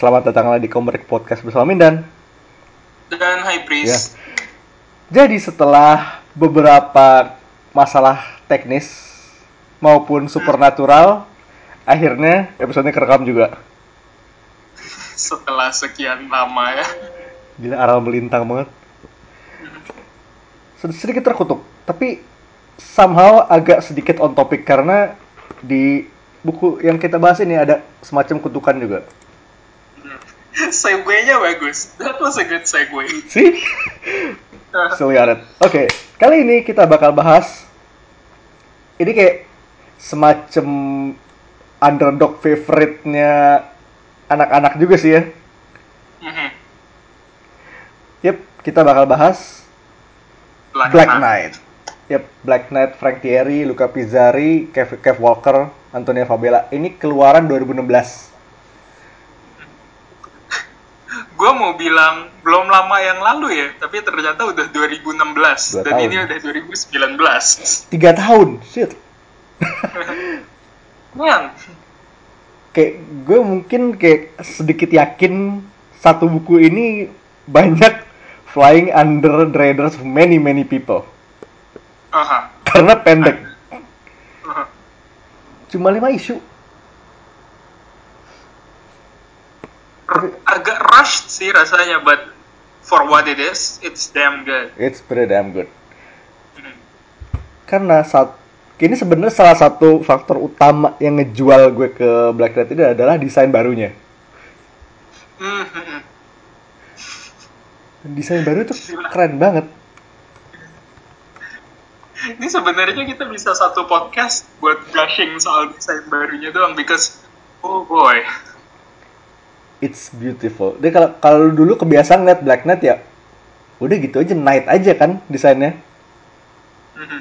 Selamat datang lagi di Komrek Podcast bersama Mindan. Dan High Ya. Priest. Jadi setelah beberapa masalah teknis maupun supernatural, akhirnya episodenya kerekam juga. Setelah sekian lama ya. Gila aral melintang banget. Sed- Sedikit terkutuk, tapi somehow agak sedikit on topic karena di buku yang kita bahas ini ada semacam kutukan juga. Segue-nya bagus. That was a good segue. See? Still got it. Oke, kali ini kita bakal bahas ini kayak semacam underdog favorite-nya anak-anak juga sih ya. Mhm. Yep, kita bakal bahas Black, Black Knight. Knight. Yep, Black Knight, Frank Thierry, Luca Pizzari, Kev, Kev Walker, Antonia Fabela. Ini keluaran 2016. Gue mau bilang belum lama yang lalu ya, tapi ternyata udah 2016 Dua dan tahun. ini udah 2019. Tiga tahun, shit. Man, Kayak gue mungkin kayak sedikit yakin satu buku ini banyak flying under the radars of many many people. aha, Karena pendek. aha. Cuma lima isu. Agak rushed sih rasanya, but for what it is, it's damn good. It's pretty damn good. Mhm. Karena saat ini sebenarnya salah satu faktor utama yang ngejual gue ke Black Knight ini adalah desain barunya. Mhm. Desain baru itu keren banget. Ini sebenarnya kita bisa satu podcast buat gushing soal desain barunya doang because oh boy. It's beautiful. Dia kalau kalau dulu kebiasaan liat Black Knight ya, udah gitu aja Knight aja kan desainnya. Mhm.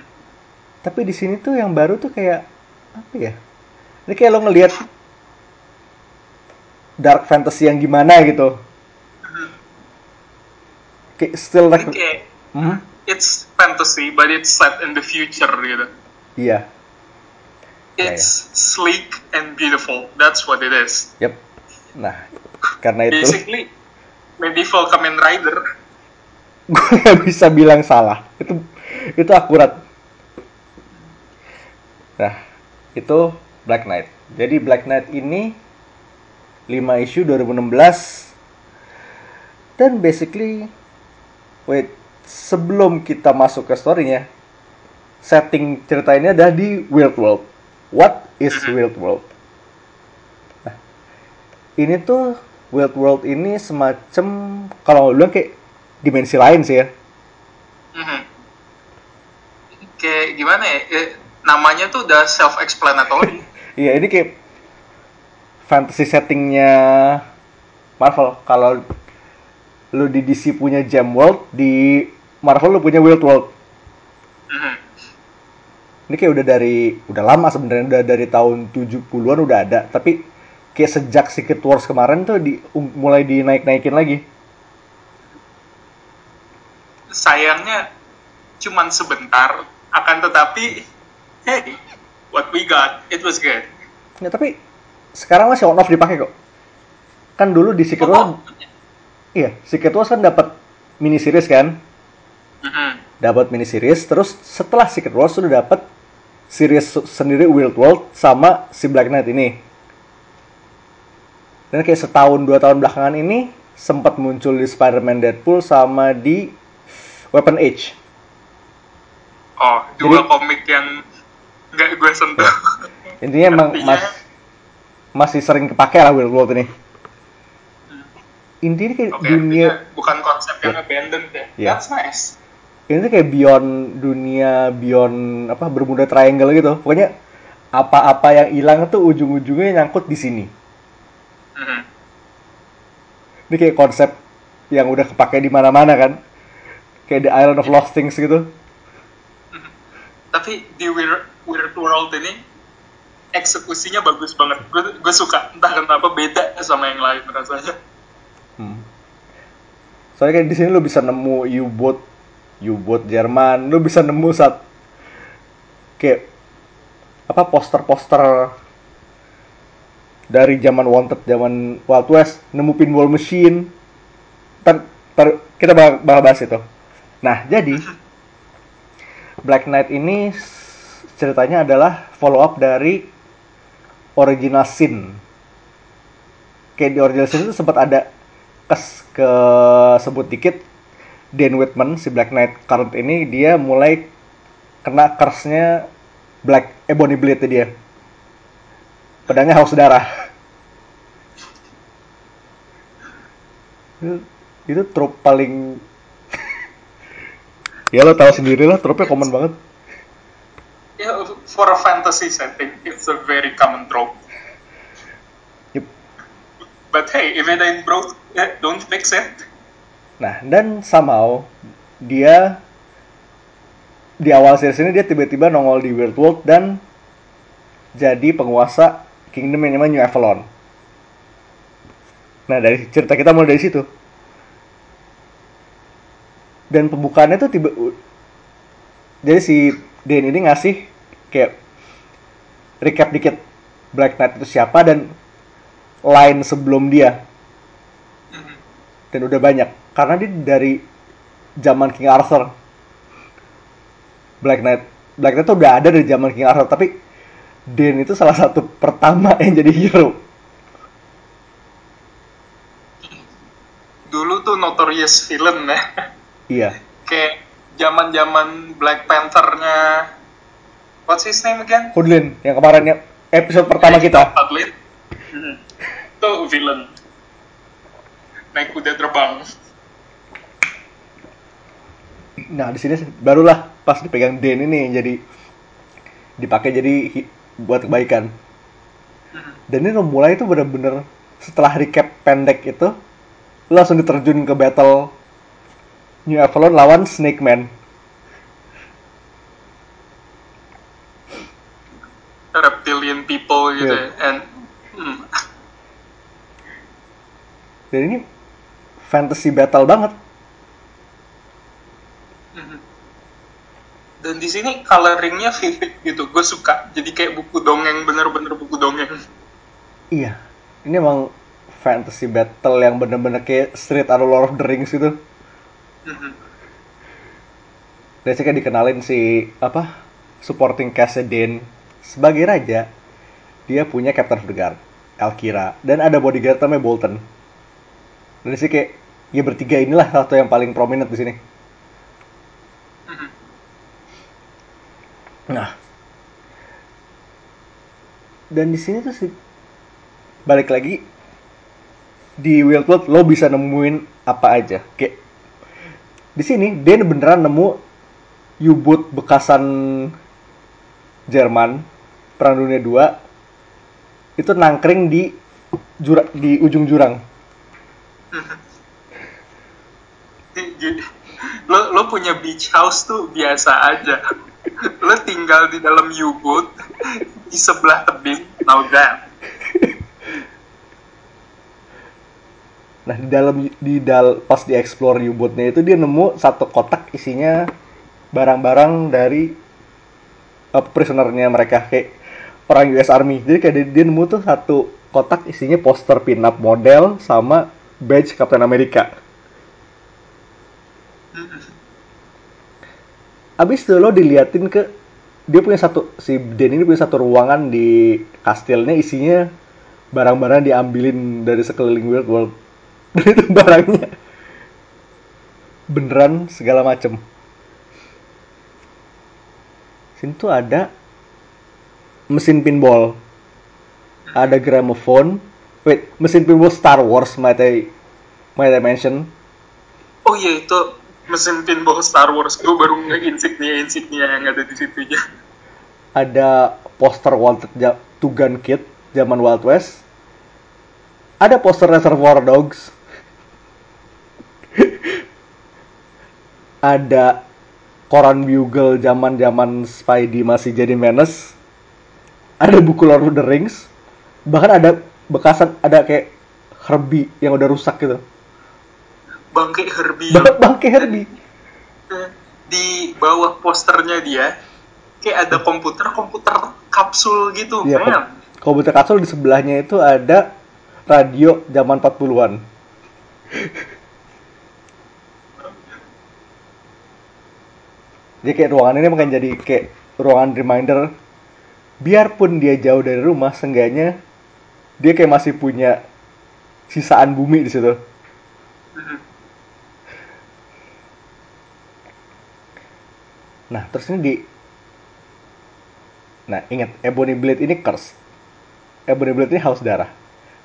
Tapi di sini tuh yang baru tuh kayak apa ya? Ini kayak lo ngelihat dark fantasy yang gimana gitu. Kayak still like Oke, Hmm? it's fantasy but it's set in the future gitu. Iya. Ya, It's sleek and beautiful. That's what it is. Yep. Nah, karena itu Basically medieval Kamen Rider. gue nggak bisa bilang salah. Itu itu akurat. Nah, itu Black Knight. Jadi Black Knight ini 5 isu 2016 dan basically wait sebelum kita masuk ke story-nya setting cerita ini ada di Wild World. What is Wild World? Ini tuh Wild World ini semacam kalau lu kayak dimensi lain sih ya. Mhm. Kayak gimana ya? Eh, namanya tuh udah self-explanatory. Iya, ini kayak fantasy settingnya Marvel. Kalau lu di DC punya Gem World, di Marvel lu punya Wild World. Mhm. Ini kayak udah dari udah lama sebenarnya udah dari tahun 70-an udah ada, tapi kayak sejak Secret Wars kemarin tuh di um- mulai dinaik-naikin lagi. Sayangnya cuman sebentar. Akan tetapi, hey, what we got, it was good. Ya, tapi sekarang masih on off dipakai kok. Kan dulu di Secret Wars, Oh, iya, Secret Wars kan dapat mini series kan? mhm. dapat mini series terus setelah Secret Wars sudah dapat series sendiri Wild World sama si Black Knight ini dan kayak setahun dua tahun belakangan ini sempat muncul di Spider-Man Deadpool sama di Weapon Age Oh, dua Jadi- komik yang nggak gue sentuh. intinya emang mas- masih sering kepake lah Wild World ini intinya kayak Oke, dunia bukan konsep yang abandoned ya. Iya. That's nice. ini tuh kayak beyond dunia beyond apa Bermuda Triangle gitu pokoknya apa-apa yang hilang tuh ujung-ujungnya nyangkut di sini Mhm. Ini kayak konsep yang udah kepake di mana-mana kan. Kayak The Island of Lost Things gitu. Tapi di Weird, Weird World ini eksekusinya bagus banget. Gue suka. Entah kenapa beda sama yang lain rasanya. Hmm. Soalnya kayak di sini lu bisa nemu U-boat, U-boat Jerman, lu bisa nemu saat kayak apa poster-poster dari zaman Wanted, zaman Wild West, nemu pinball machine. Ntar, ntar kita bakal bahas itu. Nah, jadi Black Knight ini ceritanya adalah follow up dari original sin. Kayak di original sin itu sempat ada kes ke sebut dikit Dan Whitman si Black Knight current ini dia mulai kena curse-nya Black Ebony Blade dia. Pedangnya haus darah. itu, itu trope paling ya lo tahu sendiri lah trope common banget Yeah, for a fantasy setting, it's a very common trope. Yep. But hey, if it ain't broke, eh, don't fix it. Nah, dan somehow dia di awal series ini dia tiba-tiba nongol di Weird World dan jadi penguasa kingdom yang namanya New Avalon. Nah, dari cerita kita mulai dari situ. Dan pembukaannya tuh tiba jadi si Dan ini ngasih kayak recap dikit Black Knight itu siapa dan line sebelum dia dan udah banyak karena dia dari zaman King Arthur Black Knight Black Knight tuh udah ada dari zaman King Arthur tapi Dan itu salah satu pertama yang jadi hero Dulu tuh notorious villain ya. iya Kayak zaman-zaman Black Panther-nya What's his name again? Hoodlin yang kemarin ya episode pertama kita Padlin. Itu villain. Naik kuda terbang. nah di sini barulah pas dipegang Dan ini yang jadi dipakai jadi buat kebaikan. Dan ini mulai itu bener-bener setelah recap pendek itu lu langsung diterjun ke battle New Avalon lawan Snake Man. Reptilian people gitu Iya. ya. And hmm, dan ini fantasy battle banget Dan di sini coloringnya vivid gitu, gue suka. Jadi kayak buku dongeng, bener-bener buku dongeng. iya. Ini emang fantasy battle yang bener-bener kayak Street atau Lord of the Rings gitu. Mhm. dan dikenalin si apa supporting cast Dan sebagai raja dia punya Captain of the Guard Alkira. Dan ada bodyguard namanya Bolton. Dan sih kayak ya bertiga inilah satu yang paling prominent di sini nah. Dan di sini tuh sih balik lagi di Wild World lo bisa nemuin apa aja. Kayak di sini Dan beneran nemu U-boat bekasan Jerman Perang Dunia 2 itu nangkring di jura, di ujung jurang. Lo, lo punya beach house tuh biasa aja. Lo tinggal di dalam U-boat, di sebelah tebing, now that. Nah di dalam di dal pas di explore U-boatnya itu dia nemu satu kotak isinya barang-barang dari uh, prisonernya mereka kayak orang US Army. Jadi kayak dia, dia nemu tuh satu kotak isinya poster pin-up model sama badge Captain America. Abis itu lo diliatin ke dia punya satu si Den ini punya satu ruangan di kastilnya isinya barang-barang diambilin dari sekeliling world world. Dan itu barangnya beneran segala macem. Sini tuh ada mesin pinball ada gramophone wait mesin pinball Star Wars might I might I Oh iya itu mesin pinball Star Wars. Gue baru nge insignia insignia yang ada di situ ya. ada poster Wanted ja- Two Gun Kid zaman Wild West. Ada poster Reservoir Dogs. Ada koran Bugle zaman zaman Spidey masih jadi menace. Ada buku Lord of the Rings. Bahkan ada bekasan ada kayak Herbie yang udah rusak gitu Bangke Herbie. Bang- bangke Herbie Di bawah posternya dia kayak ada komputer komputer kapsul gitu, Iya, man. komputer kapsul di sebelahnya itu ada radio zaman 40-an. Jadi kayak ruangan ini makan jadi kayak ruangan reminder biarpun dia jauh dari rumah seenggaknya dia kayak masih punya sisaan bumi di situ. Nah, terus ini di Nah, ingat Ebony Blade ini curse. Ebony Blade ini haus darah.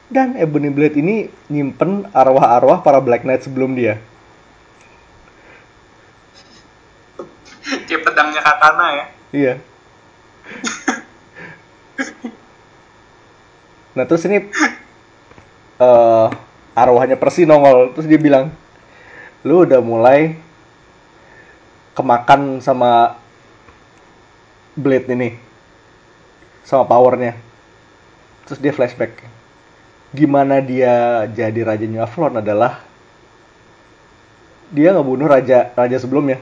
Dan Ebony Blade ini nyimpen arwah-arwah para Black Knight sebelum dia. Kayak pedangnya katana ya. Iya. nah, terus ini eh arwahnya Percy nongol. Terus dia bilang, lu udah mulai kemakan sama blade ini. Sama powernya. Terus dia flashback. Gimana dia jadi Raja New Avalon adalah dia ngebunuh raja raja sebelumnya.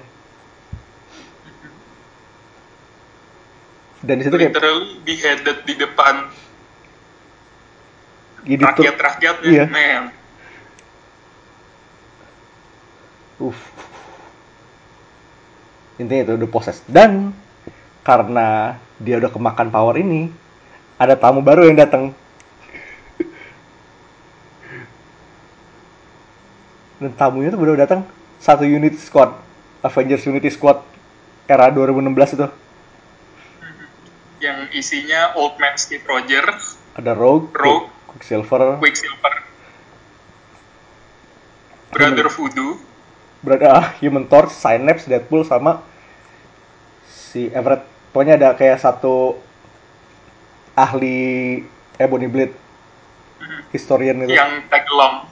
Dan di situ kayak Literally beheaded di depan jadi tuh- rakyat-rakyatnya. Iya. Man. Uff. Intinya itu udah proses. Dan karena dia udah kemakan power ini, ada tamu baru yang datang. Dan tamunya tuh baru datang satu unit squad, Avengers Unity Squad era 2016 itu. Yang isinya Old Man Steve Rogers, Ada Rogue, Rogue. Quicksilver, Quicksilver, Brother Voodoo, berada Human Torch, Synapse, Deadpool sama si Everett. Pokoknya ada kayak satu ahli Ebony Blade historian gitu. yang tag along.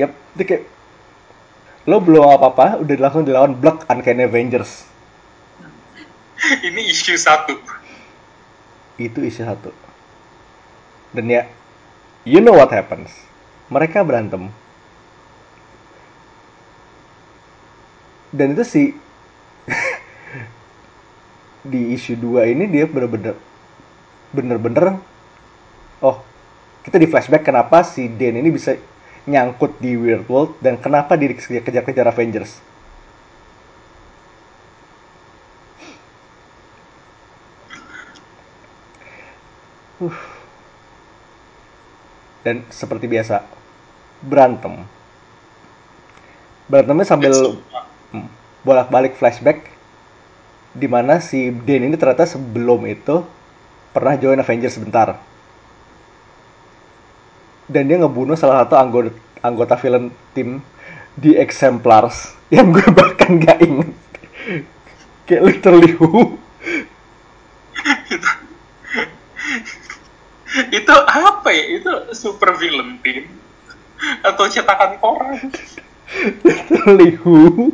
Yap, itu kayak lo belum apa-apa, udah langsung dilawan Black Uncanny Avengers. Ini isu satu. Itu isi satu. Dan ya, you know what happens. Mereka berantem. Dan itu si di isu 2 ini dia bener-bener bener-bener oh kita di flashback kenapa si Dan ini bisa nyangkut di Weird World dan kenapa dia dikejar-kejar Avengers. Uh. Dan seperti biasa berantem. Berantemnya sambil bolak-balik flashback di mana si Dan ini ternyata sebelum itu pernah join Avengers sebentar. Dan dia ngebunuh salah satu anggota anggota villain tim di Exemplars yang gue bahkan gak inget. Kayak literally who? itu apa ya? Itu super villain team atau cetakan koran? literally who?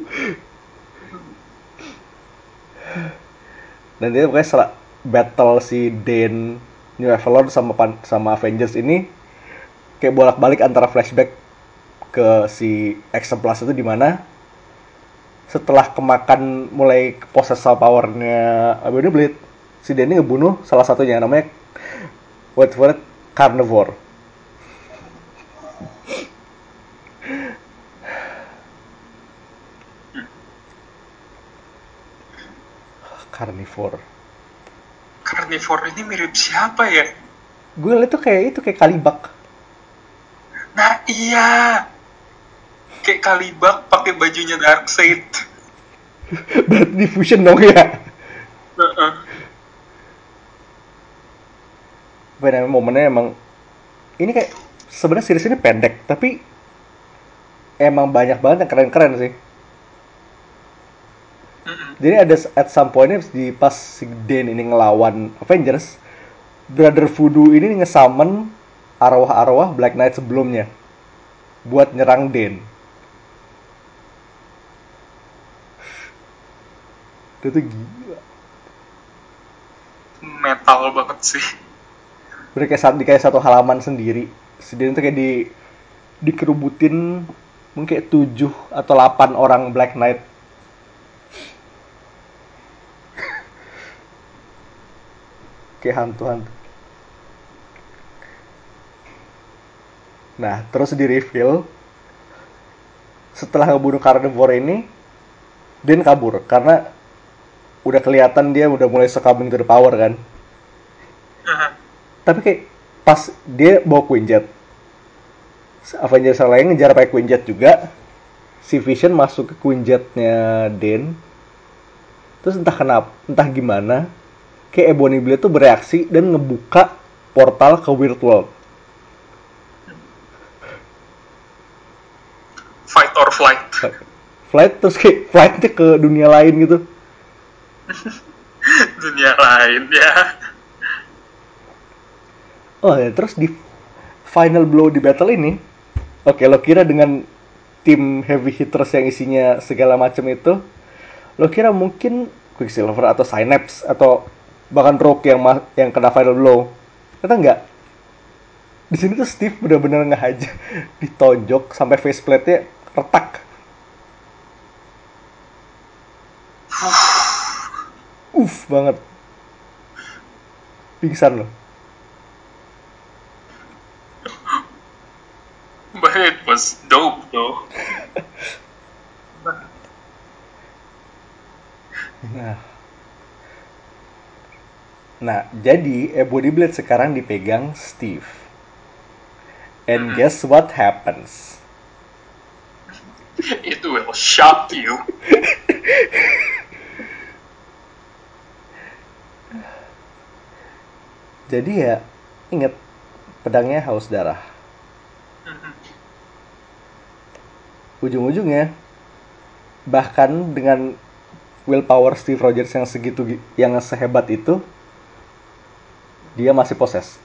Dan dia pokoknya setelah battle si Dan New Avalon sama pan- sama Avengers ini kayak bolak-balik antara flashback ke si Exemplars itu di mana setelah kemakan mulai poses sama powernya Ebony Blade si ini ngebunuh salah satunya namanya wait for Carnivore Carnivore Carnivore ini mirip siapa ya? gue liat tuh kayak itu kayak kalibak Nah iya, kayak Kalibak pakai bajunya Darkseid. berarti diffusion dong ya Heeh. Pada momennya emang ini kayak sebenarnya series ini pendek tapi emang banyak banget yang keren-keren sih. Jadi ada at some point di pas si Dan ini ngelawan Avengers, Brother Voodoo ini ngesummon arwah-arwah Black Knight sebelumnya buat nyerang Dan. Itu tuh gila. Metal banget sih. Udah kayak satu, kayak satu halaman sendiri. Si Dan tuh kayak di dikerubutin mungkin kayak 7 atau 8 orang Black Knight. Kayak hantu-hantu nah terus di reveal setelah ngebunuh carnivore ini Din kabur karena udah kelihatan dia udah mulai succumbing to the power kan Aha. tapi kayak pas dia bawa Quinjet Avengers yang lain ngejar pakai Quinjet juga si Vision masuk ke Quinjetnya Den terus entah kenapa entah gimana kayak Ebony Blade tuh bereaksi dan ngebuka portal ke Weird World Fight or flight. flight terus kayak flightnya ke dunia lain gitu Dunia lain ya. Oh ya, terus di final blow di battle ini, oke lo kira dengan tim heavy hitters yang isinya segala macam itu, lo kira mungkin Quicksilver atau Synapse atau bahkan Rogue yang yang kena final blow, ternyata enggak. Di sini tuh Steve bener-bener ngehajar, ditonjok sampai faceplate-nya retak. Uff banget. Pingsan loh. But it was dope though. Nah. Nah, jadi Ebony Blade sekarang dipegang Steve. And guess what happens? It will shock you. Jadi ya, inget pedangnya haus darah. Ujung-ujungnya, bahkan dengan willpower Steve Rogers yang segitu gi- yang sehebat itu, dia masih possessed.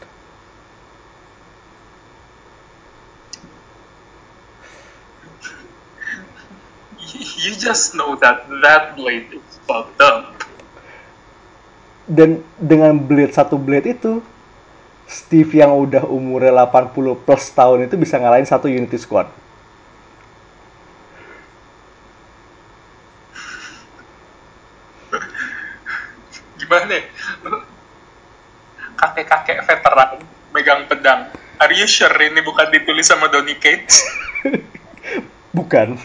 You just know that that blade is fucked up. Dan dengan blade satu blade itu, Steve yang udah umurnya 80 plus tahun itu bisa ngalahin satu Unity Squad. Gimana ya? Kakek-kakek veteran megang pedang. Are you sure ini bukan ditulis sama Donny Cates? Bukan.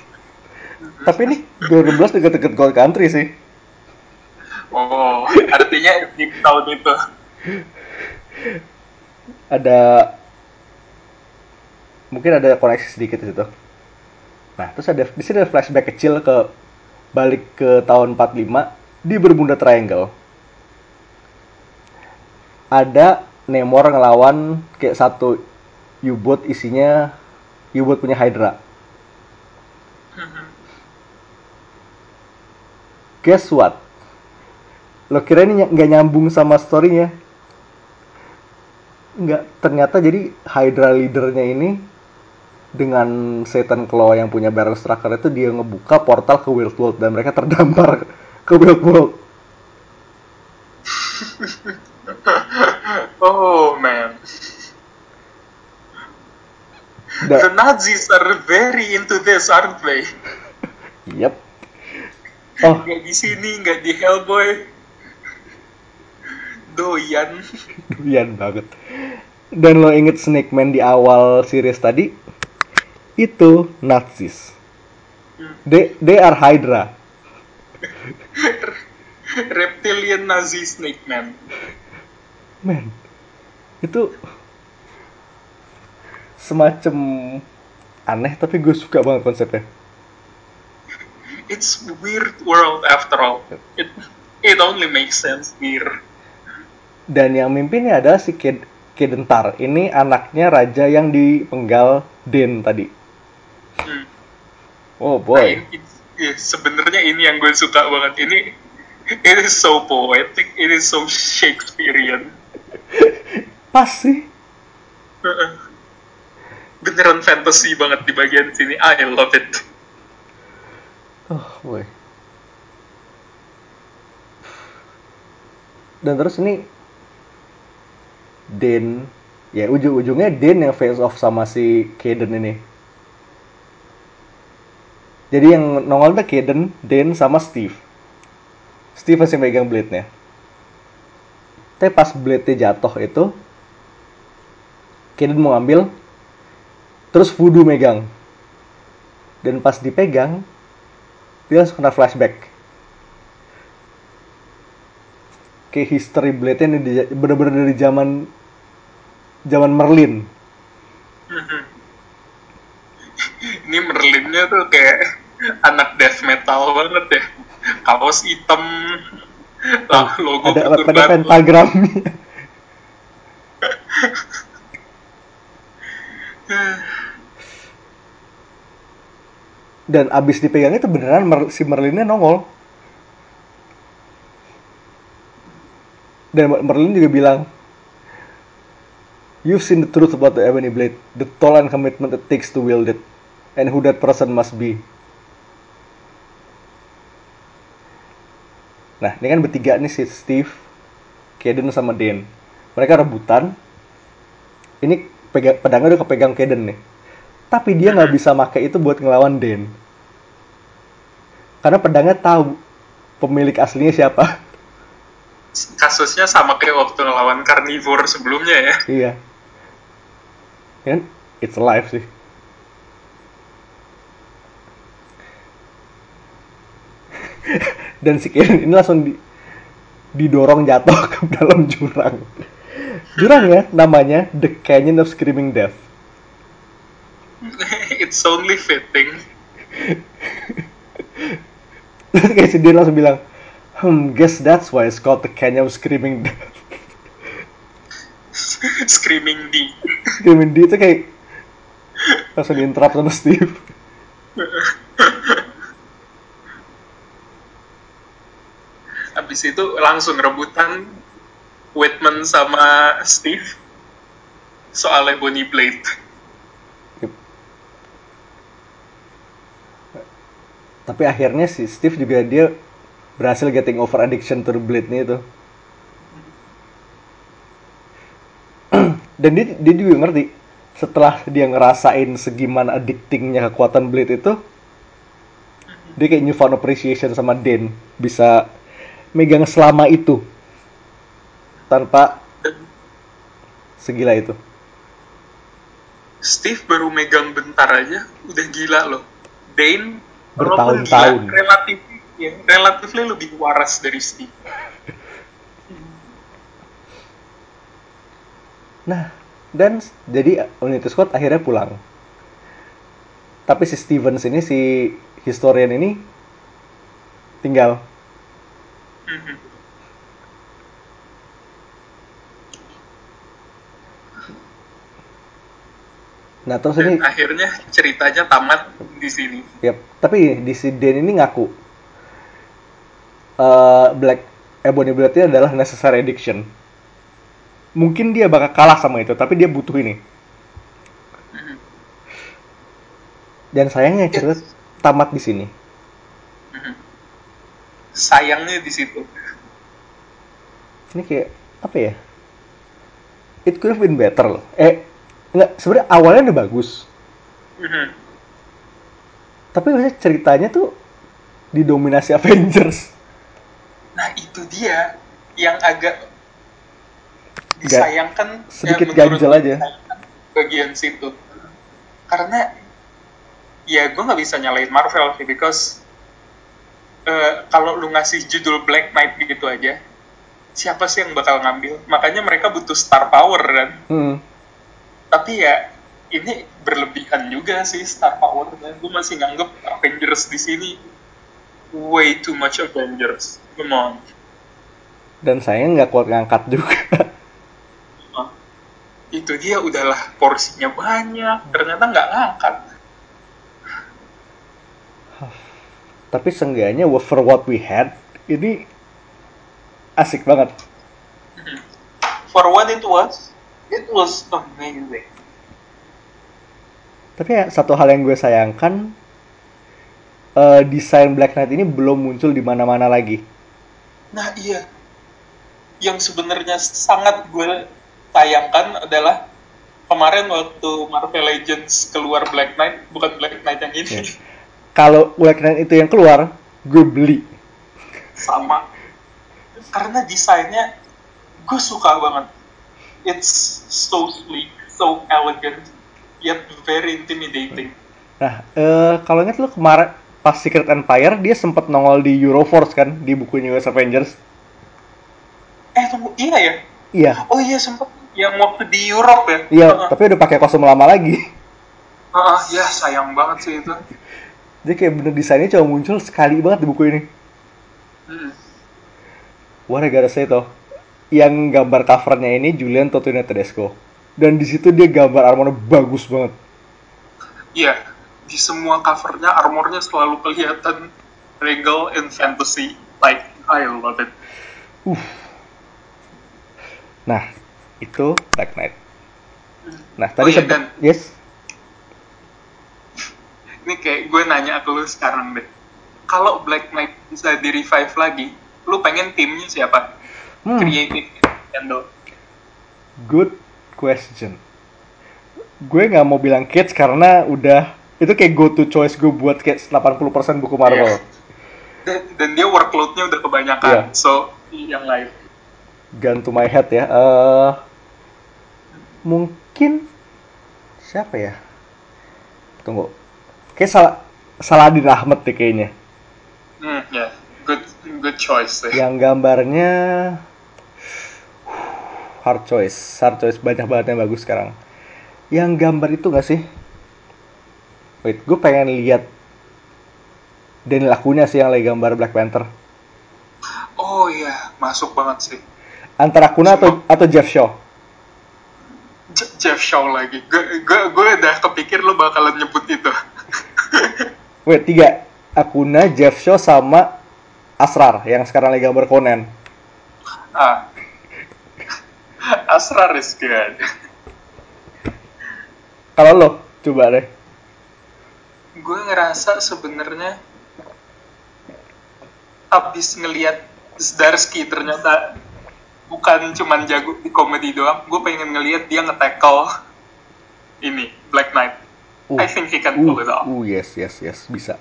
Tapi ini 2012 deket-deket Gold Country sih. Oh, artinya di tahun itu. Ada mungkin ada koneksi sedikit di situ. Nah, terus ada di sini ada flashback kecil ke balik ke tahun 45 di Bermuda Triangle. Ada Namor ngelawan kayak satu U-boat isinya U-boat punya Hydra. Guess what? Lo kira ini nggak nyambung sama storynya? Nggak, ternyata jadi Hydra leadernya ini dengan Satan Claw yang punya barrel structure itu dia ngebuka portal ke Weird World dan mereka terdampar ke Weird World. Oh man, the Da- Nazis are very into this, aren't they? Yep. Oh, Nggak di sini, nggak di Hellboy. Doyan. doyan banget. Dan lo inget Snake Man di awal series tadi? Itu Nazis. They, they are Hydra. Reptilian Nazi Snake Man. Man, itu semacam aneh tapi gue suka banget konsepnya. It's weird world after all. It it only makes sense here. Dan yang mimpinnya adalah si Ked Kedentar. Ini anaknya raja yang dipenggal Den tadi. Hmm. Oh Nah, boy. ini- sebenarnya ini yang gue suka banget. Ini it is so poetic, it is so Shakespearean. Pas sih. Beneran fantasy banget di bagian sini. I love it. Oh boy. Dan terus ini Den ya ujung-ujungnya Den yang face off sama si Kaden ini. Jadi yang nongol tuh Kaden, Den sama Steve. Steve masih megang blade-nya. Tapi pas blade-nya jatuh itu, Kaden mau ambil, terus Voodoo megang. Dan pas dipegang, dia langsung kena flashback. Kayak history blade-nya ini di- bener-bener dari zaman zaman Merlin. Ini Merlinnya tuh kayak anak death metal banget ya. Kaos hitam, lah logo ada ada pentagramnya. Dan abis dipegang itu beneran si Merlinnya nongol. Dan Mer- Merlin juga bilang, You've seen the truth about the Ebony Blade, the toll and commitment it takes to wield it, and who that person must be. Nah, ini kan bertiga nih si Steve, Kaden sama Dan. Mereka rebutan. Ini pegang, pedangnya udah kepegang Kaden nih. Tapi dia nggak bisa pakai itu buat ngelawan Dan. Karena pedangnya tahu pemilik aslinya siapa. Kasusnya sama kayak waktu ngelawan carnivore sebelumnya ya. iya. Kan it's alive sih. Dan si Kaden ini langsung di, didorong jatuh ke dalam jurang. Jurang ya namanya The Canyon of Screaming Death. It's only fitting. Terus kayak Dean langsung bilang, Hmm, guess that's why it's called the Canyon of Screaming Death. Screaming D. Screaming D itu kayak langsung diinterrupt sama Steve. Habis itu langsung rebutan Whitman sama Steve soal Ebony Blade. Yep. Tapi akhirnya si Steve juga dia berhasil getting over addiction to the blade-nya itu. Dan dia, dia juga ngerti setelah dia ngerasain segimana addictingnya kekuatan blade itu, dia kayak newfound appreciation sama Dan bisa megang selama itu tanpa segila itu. Steve baru megang bentar aja udah gila loh. Dane Bertahun-tahun. relatif ya, relatifnya lebih waras dari Steve. Nah, dan jadi Unity Squad akhirnya pulang. Tapi si Stevens ini, si historian ini tinggal. Mhm. Nah, terus ini, akhirnya ceritanya tamat di sini. yep. tapi di si Dan ini ngaku eh, Black Ebony Blade adalah necessary addiction. Mungkin dia bakal kalah sama itu, tapi dia butuh ini. Mhm. Dan sayangnya cerita tamat di sini. Mhm. Sayangnya di situ. Ini kayak apa ya? It could have been better loh. Eh, enggak, sebenarnya awalnya udah bagus. Mhm. Tapi maksudnya ceritanya tuh didominasi Avengers. Nah itu dia yang agak Ga- disayangkan sedikit ya, menurut ganjel aja. bagian situ karena ya gue nggak bisa nyalain Marvel sih because eh, kalau lu ngasih judul Black Knight gitu aja siapa sih yang bakal ngambil makanya mereka butuh star power kan Hmm. Tapi ya ini berlebihan juga sih star power dan gue masih nganggep Avengers di sini way too much Avengers. Come on. Dan saya nggak kuat ngangkat juga. Itu dia udahlah porsinya banyak ternyata nggak ngangkat. Tapi seenggaknya for what we had, ini asik banget. for what it was it was amazing Tapi ya, satu hal yang gue sayangkan, eh, desain Black Knight ini belum muncul di mana-mana lagi. nah iya yang sebenarnya sangat gue sayangkan adalah kemarin waktu Marvel Legends keluar Black Knight bukan Black Knight yang ini Ya. Kalau Black Knight itu yang keluar, gue beli. sama karena desainnya gue suka banget it's so sleek so elegant yet very intimidating Nah, eh, kalau ingat lu kemarin pas Secret Empire dia sempat nongol di Euroforce kan di bukunya US Avengers. eh tunggu iya ya Iya. oh iya sempet yang waktu di Europe ya Iya, Heeh. tapi udah pakai kostum lama lagi. Heeh, ya sayang banget sih itu Jadi kayak bener desainnya cuma muncul sekali banget di buku ini. Hmm. Wah, gara say toh. Yang gambar covernya ini Julian Totino Tedesco. Dan di situ dia gambar armornya bagus banget. Iya, di semua covernya armornya selalu kelihatan regal and fantasy. Like, I love it. Nah, itu Black Knight. Nah, tadi Oh iya, sempet- dan- yes. Ini kayak gue nanya ke lu sekarang deh. Kalau Black Knight bisa di-revive lagi, lu pengen timnya siapa? Hmm, Creative Nintendo. good question. Gue nggak mau bilang kids karena udah itu kayak go to choice gue buat kayak 80% buku Marvel. Iya. Dan, dan dia workload-nya udah kebanyakan. Iya. So, yang lain. Gun to my head ya. eh mungkin siapa ya? Tunggu. Kayak salah Saladin Ahmed deh kayaknya. Hmm, ya. Good, good choice deh. Yang gambarnya hard choice, hard choice banyak banget yang bagus sekarang. Yang gambar itu gak sih? Wait, gue pengen lihat Daniel Acuna sih yang lagi gambar Black Panther. Oh iya, masuk banget sih. Antara Acuna atau atau Jeff Shaw. Je- Jeff Shaw lagi. Gue gue gue udah kepikir lu bakalan nyebut itu. Wait, tiga. Acuna, Jeff Shaw, sama Asrar yang sekarang lagi gambar Conan. ah. Asrar is good. Kalau lo, coba deh. gue ngerasa sebenarnya abis ngelihat Zdarsky ternyata bukan cuman jago di komedi doang gue pengen ngelihat dia nge-tackle ini Black Knight Uh, I think he can uh, pull it off uh, yes, yes, yes, bisa.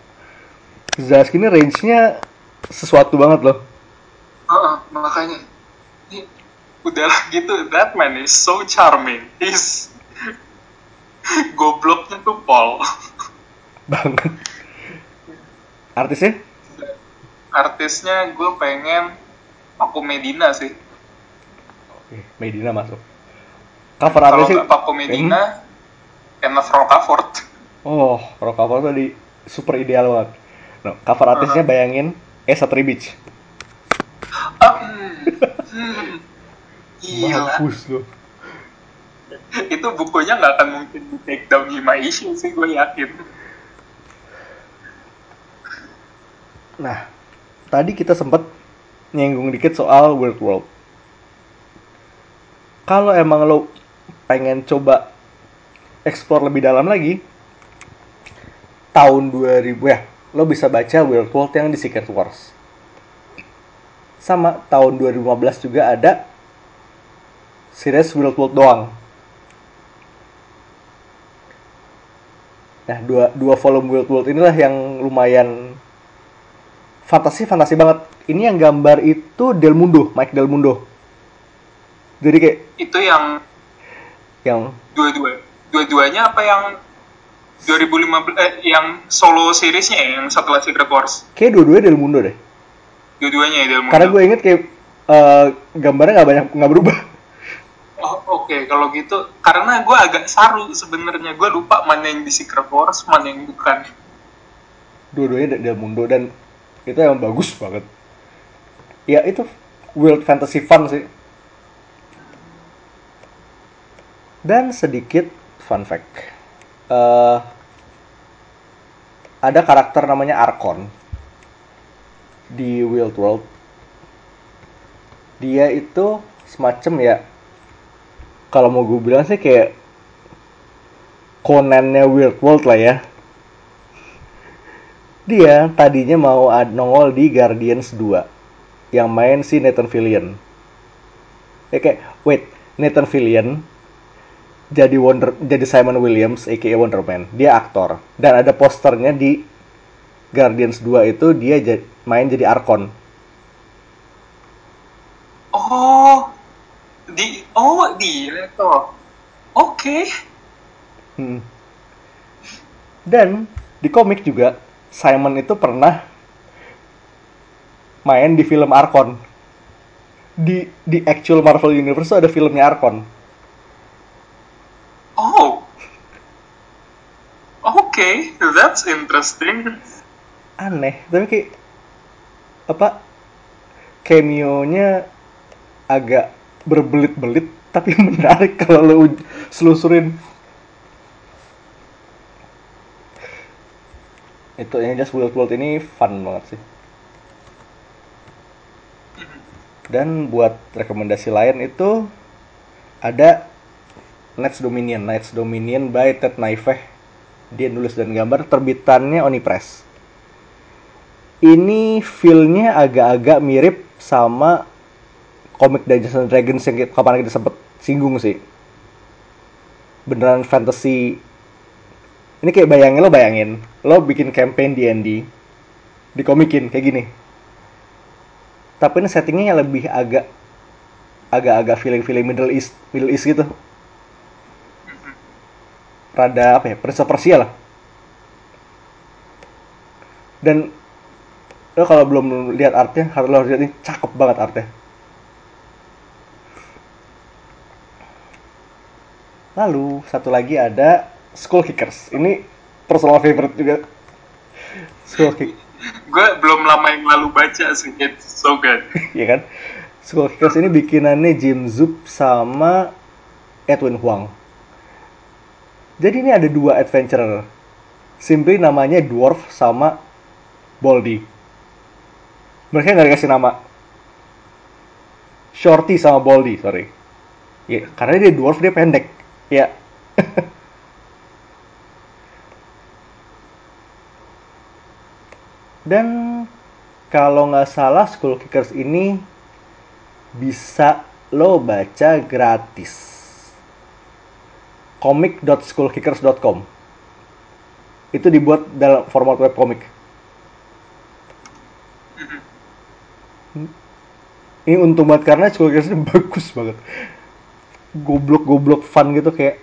Zaski ini range-nya sesuatu banget loh. Heeh, makanya ini udahlah gitu that man is so charming he's gobloknya tuh Paul Banget. Artisnya? artisnya gue pengen Paco Medina sih Oke, Medina masuk. Cover artisnya? nggak Paco Medina Kenneth Rocafort Oh, rock cover tadi super ideal banget. No, cover artisnya bayangin Esa Tribich. Hmm, hmm. Gila, Bagus loh. itu bukunya nggak akan mungkin di take down 5 issue sih gue yakin. Nah, tadi kita sempat nyinggung dikit soal Weird World. Kalau emang lo pengen coba explore lebih dalam lagi, tahun 2000 ya, lo bisa baca Weird World yang di Secret Wars. Sama tahun 2015 juga ada series Weird World doang. Nah, dua, dua volume Weird World inilah yang lumayan fantasi fantasi banget. Ini yang gambar itu Del Mundo, Mike Del Mundo. Jadi kayak Itu yang yang dua-dua, dua-duanya apa yang 2015 eh, yang solo seriesnya ya, yang setelah Secret Wars. kayak dua-duanya Del Mundo deh. Dua-duanya ya Del Mundo. Karena gue inget kayak eh, gambarnya nggak banyak nggak berubah. Oke, kalau gitu karena gue agak saru sebenarnya gue lupa mana yang di Secret Wars, mana yang bukan. Dua-duanya Del Mundo dan itu emang bagus banget. Ya itu world fantasy fun sih. Dan sedikit fun fact. Eh, ada karakter namanya Arkon di Wild World. Dia itu semacam ya kalau mau gue bilang sih kayak Conan-nya Wild World lah ya. Dia tadinya mau nongol di Guardians 2 yang main si Nathan Fillion. Ya kayak, wait, Nathan Fillion jadi Wonder jadi Simon Williams aka Wonder Man. Dia aktor dan ada posternya di Guardians 2 itu dia main jadi Arkon. Oh, Oh, di Leto. Oke. Hmm. Dan di komik juga Simon itu pernah main di film Arkon. Di di actual Marvel Universe ada filmnya Arkon. Oh. Oke, that's interesting. Aneh, tapi kayak apa cameo-nya agak berbelit-belit tapi menarik kalau lo selusurin. Itu yang just Wild World ini fun banget sih. Dan buat rekomendasi lain itu ada Knights Dominion, Knights Dominion by Ted Naifeh. Dia nulis dan gambar terbitannya Onipress. Ini feel-nya agak-agak mirip sama komik Dungeons and Dragons yang kapan kita sempet singgung sih. Beneran fantasy. Ini kayak bayangin lo bayangin, lo bikin campaign D&D, dikomikin kayak gini. Tapi ini settingnya yang lebih agak agak-agak feeling-feeling Middle East, Middle East gitu. Rada apa ya, of Persia lah. Dan lo kalau belum lihat artnya, harus lo lihat ini cakep banget artnya. Lalu satu lagi ada Skull Kickers. Ini personal favorite juga. Skull Kick, Gue belum lama yang lalu baca sih. It's so good. ya kan? Skull Kickers ini bikinannya Jim Zub sama Edwin Huang. Jadi ini ada dua adventurer. Simply namanya Dwarf sama Baldy. Mereka nggak dikasih nama. Shorty sama Baldy, sorry. Ya, karena dia dwarf dia pendek. Ya. Dan kalau nggak salah Skull Kickers ini bisa lo baca gratis. comic.skullkickers.com itu dibuat dalam format webcomic. Ini untung banget karena Skull Kickers ini bagus banget. Goblok-goblok fun gitu kayak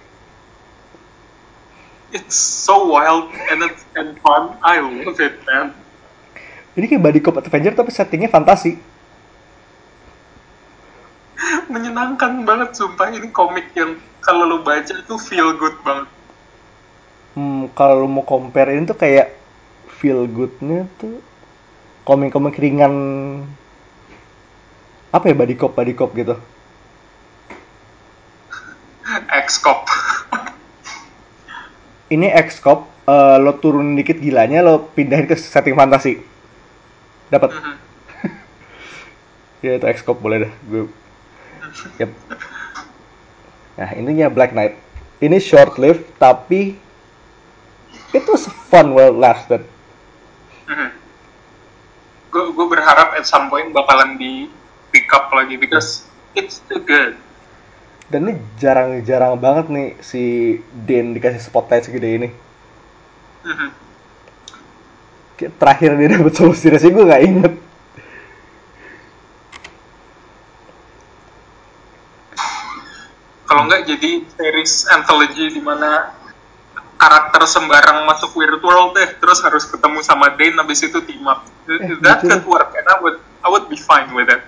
It's so wild and it's and fun. I love it, man. ini kayak body cop adventure tapi settingnya fantasi. Menyenangkan banget sumpah ini komik yang kalau lo baca tuh feel good banget. Hmm, kalau lu mau compare ini tuh kayak feel goodnya tuh komik-komik ringan apa ya body cop body cop gitu. X-Cop. Ini X-Cop, eh, lo turun dikit gilanya, lo pindahin ke setting fantasi. Dapat. Mhm. ya itu X-Cop boleh dah. Gue. Yep. Nah, ininya Black Knight. Ini short lived tapi it was fun well lasted. Gue gue berharap at some point bakalan di pick up lagi because it's too good. Dan ini jarang-jarang banget nih si Den dikasih spotlight segede ini. Mhm. Kayak Terakhir dia dapet solusi sih gue gak inget. Kalau nggak jadi series anthology di mana karakter sembarang masuk weird world deh, terus harus ketemu sama Dane, habis itu team up. Eh, That could work, and I would I would be fine with it.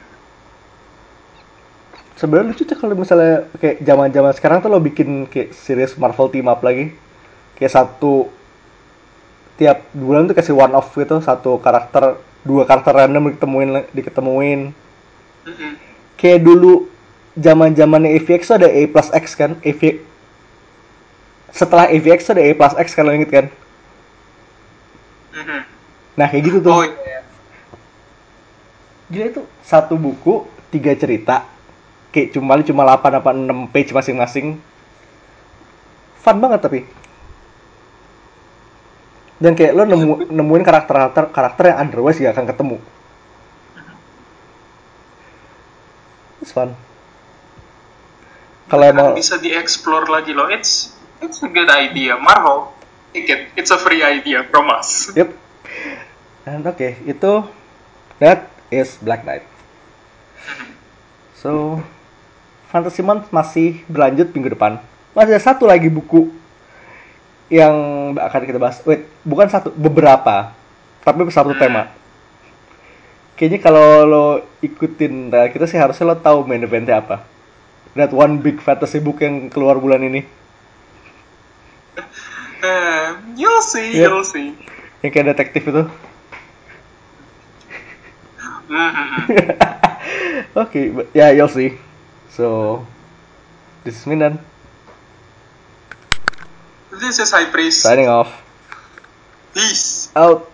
Sebenarnya lucu tuh kalau misalnya kayak zaman-zaman sekarang tuh lo bikin kayak series Marvel team up lagi. Kayak satu tiap bulan tuh kasih one off gitu, satu karakter, dua karakter random diketemuin diketemuin. Mhm. Kayak dulu zaman-zamannya AVX tuh ada A plus X kan? AV setelah AVX tuh ada A plus X kalau inget kan? Nah kayak gitu tuh. Oh iya. Gila itu satu buku, tiga cerita. Kayak cuma cuma 8 apa 6 page masing-masing. Fun banget tapi. Dan kayak lo nemu, nemuin karakter-karakter karakter yang otherwise gak akan ketemu. It's fun. Kalau emang bisa dieksplor lagi loh. It's it's a good idea. Marvel, take it. It's a free idea from us. Yep. And oke, itu that is Black Knight. So Fantasy Month masih berlanjut minggu depan. Masih ada satu lagi buku yang akan kita bahas. Wait, bukan satu, beberapa. Tapi satu tema. Kayaknya kalau lo ikutin, kita sih harusnya lo tahu main eventnya apa. That one big fantasy book yang keluar bulan ini. Uh, you'll see, yeah. you'll see. Yang kayak detektif itu. Oke, ya yeah, you'll see. So, this is Minan. This is High priest Signing off. Peace. Out.